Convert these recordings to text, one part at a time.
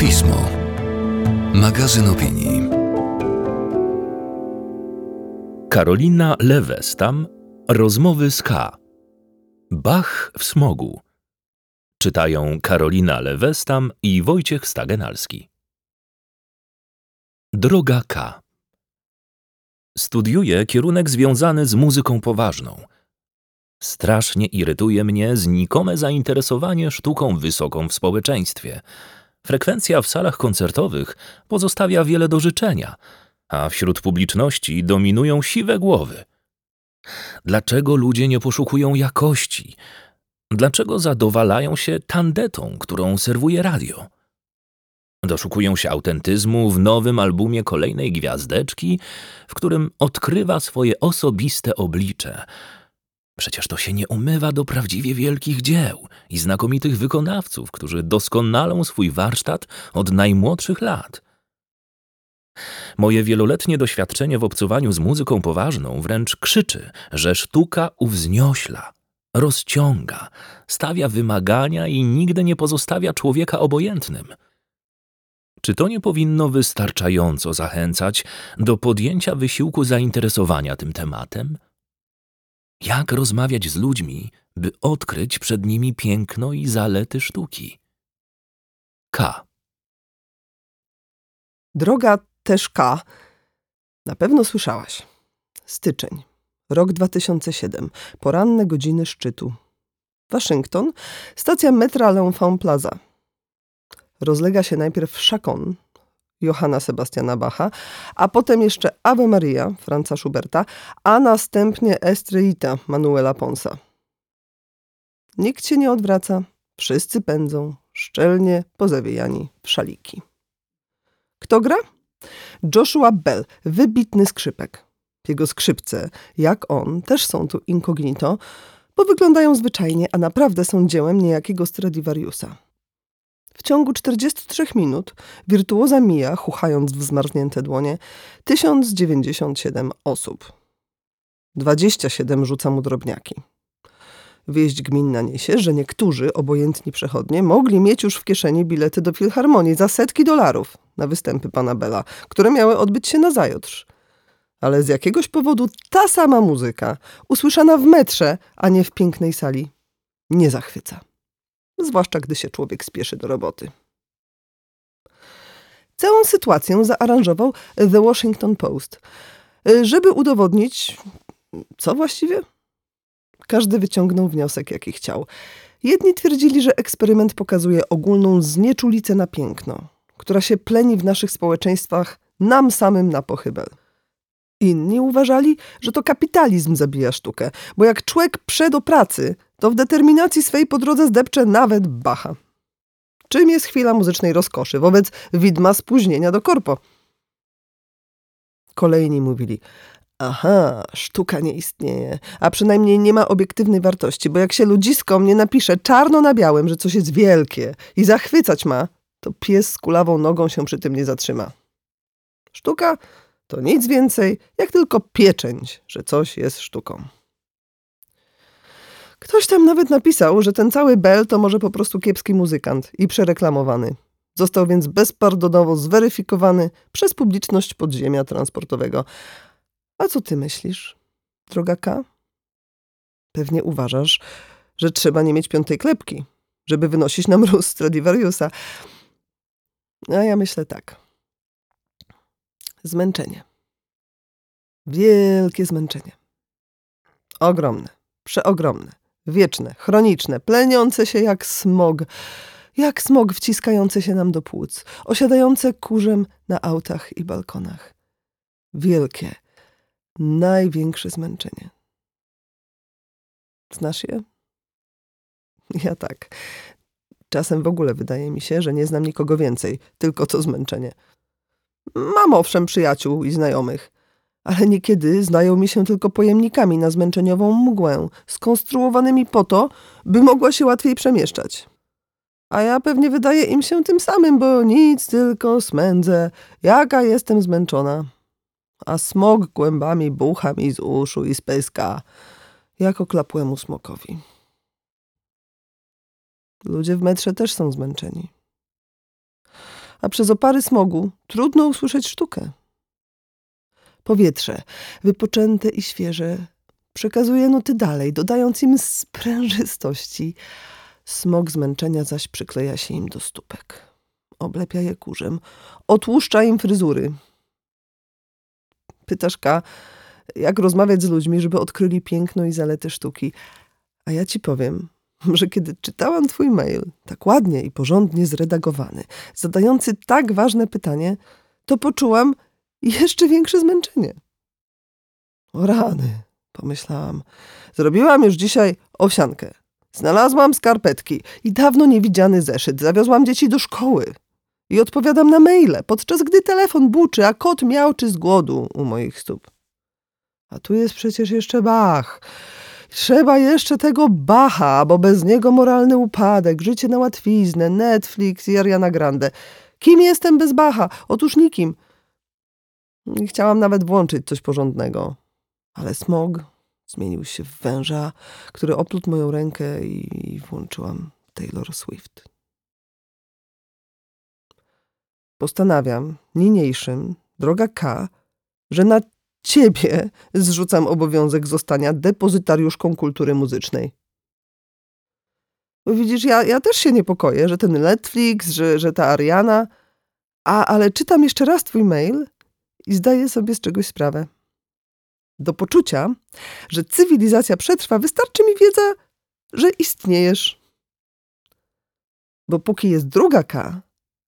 Pasmo. Magazyn opinii. Karolina Lewestam. Rozmowy z K. Bach w smogu. Czytają Karolina Lewestam i Wojciech Stagenalski. Droga K. Studiuję kierunek związany z muzyką poważną. Strasznie irytuje mnie znikome zainteresowanie sztuką wysoką w społeczeństwie. Frekwencja w salach koncertowych pozostawia wiele do życzenia, a wśród publiczności dominują siwe głowy. Dlaczego ludzie nie poszukują jakości? Dlaczego zadowalają się tandetą, którą serwuje radio? Doszukują się autentyzmu w nowym albumie kolejnej gwiazdeczki, w którym odkrywa swoje osobiste oblicze. Przecież to się nie umywa do prawdziwie wielkich dzieł i znakomitych wykonawców, którzy doskonalą swój warsztat od najmłodszych lat. Moje wieloletnie doświadczenie w obcowaniu z muzyką poważną wręcz krzyczy, że sztuka uwzniośla, rozciąga, stawia wymagania i nigdy nie pozostawia człowieka obojętnym. Czy to nie powinno wystarczająco zachęcać do podjęcia wysiłku zainteresowania tym tematem? Jak rozmawiać z ludźmi, by odkryć przed nimi piękno i zalety sztuki? K. Droga też K. Na pewno słyszałaś. Styczeń. Rok 2007. Poranne godziny szczytu. Waszyngton. Stacja metra L'Enfant Plaza. Rozlega się najpierw Chacon Johanna Sebastiana Bacha, a potem jeszcze Ave Maria Franza Schuberta, a następnie Estreita Manuela Ponsa. Nikt się nie odwraca, wszyscy pędzą, szczelnie pozawijani w szaliki. Kto gra? Joshua Bell, wybitny skrzypek. Jego skrzypce, jak on, też są tu incognito, bo wyglądają zwyczajnie, a naprawdę są dziełem niejakiego Stradivariusa. Ciągu 43 minut wirtuoza mija, chuchając w zmarznięte dłonie, 1097 osób. 27 rzuca mu drobniaki. Wieść gminna niesie, że niektórzy obojętni przechodnie mogli mieć już w kieszeni bilety do filharmonii za setki dolarów na występy pana Bela, które miały odbyć się na zajutrz. Ale z jakiegoś powodu ta sama muzyka, usłyszana w metrze, a nie w pięknej sali, nie zachwyca zwłaszcza gdy się człowiek spieszy do roboty. Całą sytuację zaaranżował The Washington Post, żeby udowodnić, co właściwie? Każdy wyciągnął wniosek, jaki chciał. Jedni twierdzili, że eksperyment pokazuje ogólną znieczulicę na piękno, która się pleni w naszych społeczeństwach nam samym na pochybel. Inni uważali, że to kapitalizm zabija sztukę, bo jak człowiek prze do pracy, to w determinacji swej po drodze zdepcze nawet Bacha. Czym jest chwila muzycznej rozkoszy wobec widma spóźnienia do korpo? Kolejni mówili, aha, sztuka nie istnieje, a przynajmniej nie ma obiektywnej wartości, bo jak się ludzisko mnie napisze czarno na białym, że coś jest wielkie i zachwycać ma, to pies z kulawą nogą się przy tym nie zatrzyma. Sztuka to nic więcej jak tylko pieczęć, że coś jest sztuką. Ktoś tam nawet napisał, że ten cały Bell to może po prostu kiepski muzykant i przereklamowany. Został więc bezpardonowo zweryfikowany przez publiczność podziemia transportowego. A co ty myślisz, droga K? Pewnie uważasz, że trzeba nie mieć piątej klepki, żeby wynosić na mróz Stradivariusa. A ja myślę tak. Zmęczenie. Wielkie zmęczenie. Ogromne, przeogromne wieczne, chroniczne, pleniące się jak smog, jak smog wciskający się nam do płuc, osiadające kurzem na autach i balkonach. Wielkie, największe zmęczenie. Znasz je? Ja tak. Czasem w ogóle wydaje mi się, że nie znam nikogo więcej, tylko to zmęczenie. Mam owszem przyjaciół i znajomych, ale niekiedy zdają mi się tylko pojemnikami na zmęczeniową mgłę, skonstruowanymi po to, by mogła się łatwiej przemieszczać. A ja pewnie wydaję im się tym samym, bo nic, tylko smędzę, jaka jestem zmęczona. A smog głębami bucha mi z uszu i z pyska, jak oklapłemu smokowi. Ludzie w metrze też są zmęczeni. a przez opary smogu trudno usłyszeć sztukę. Powietrze, wypoczęte i świeże, przekazuje nuty dalej, dodając im sprężystości. Smog zmęczenia zaś przykleja się im do stópek. Oblepia je kurzem, otłuszcza im fryzury. Pytasz K, jak rozmawiać z ludźmi, żeby odkryli piękno i zalety sztuki. A ja ci powiem, że kiedy czytałam twój mail, tak ładnie i porządnie zredagowany, zadający tak ważne pytanie, to poczułam jeszcze większe zmęczenie. O rany, pomyślałam. Zrobiłam już dzisiaj owsiankę. Znalazłam skarpetki i dawno niewidziany zeszyt. Zawiozłam dzieci do szkoły. I odpowiadam na maile, podczas gdy telefon buczy, a kot miałczy z głodu u moich stóp. A tu jest przecież jeszcze Bach. Trzeba jeszcze tego Bacha, bo bez niego moralny upadek, życie na łatwiznę, Netflix i Ariana Grande. Kim jestem bez Bacha? Otóż nikim. Chciałam nawet włączyć coś porządnego. Ale smog zmienił się w węża, który oplótł moją rękę i włączyłam Taylor Swift. Postanawiam niniejszym, droga K, że na ciebie zrzucam obowiązek zostania depozytariuszką kultury muzycznej. Widzisz, ja, ja też się niepokoję, że ten Netflix, że, że ta Ariana, a, ale czytam jeszcze raz twój mail i zdaję sobie z czegoś sprawę. Do poczucia, że cywilizacja przetrwa, wystarczy mi wiedza, że istniejesz. Bo póki jest druga K,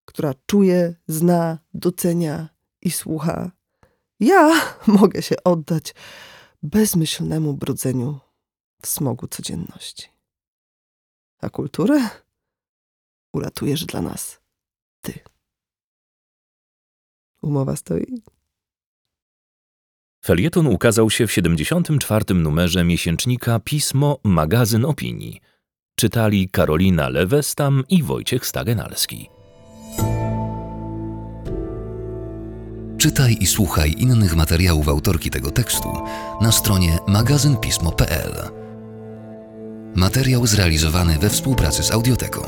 która czuje, zna, docenia i słucha, ja mogę się oddać bezmyślnemu brudzeniu w smogu codzienności. A kulturę uratujesz dla nas ty. Umowa stoi. Felieton ukazał się w 74. numerze miesięcznika Pismo Magazyn Opinii. Czytali Karolina Lewestam i Wojciech Stagenalski. Czytaj i słuchaj innych materiałów autorki tego tekstu na stronie magazynpismo.pl. Materiał zrealizowany we współpracy z Audioteką.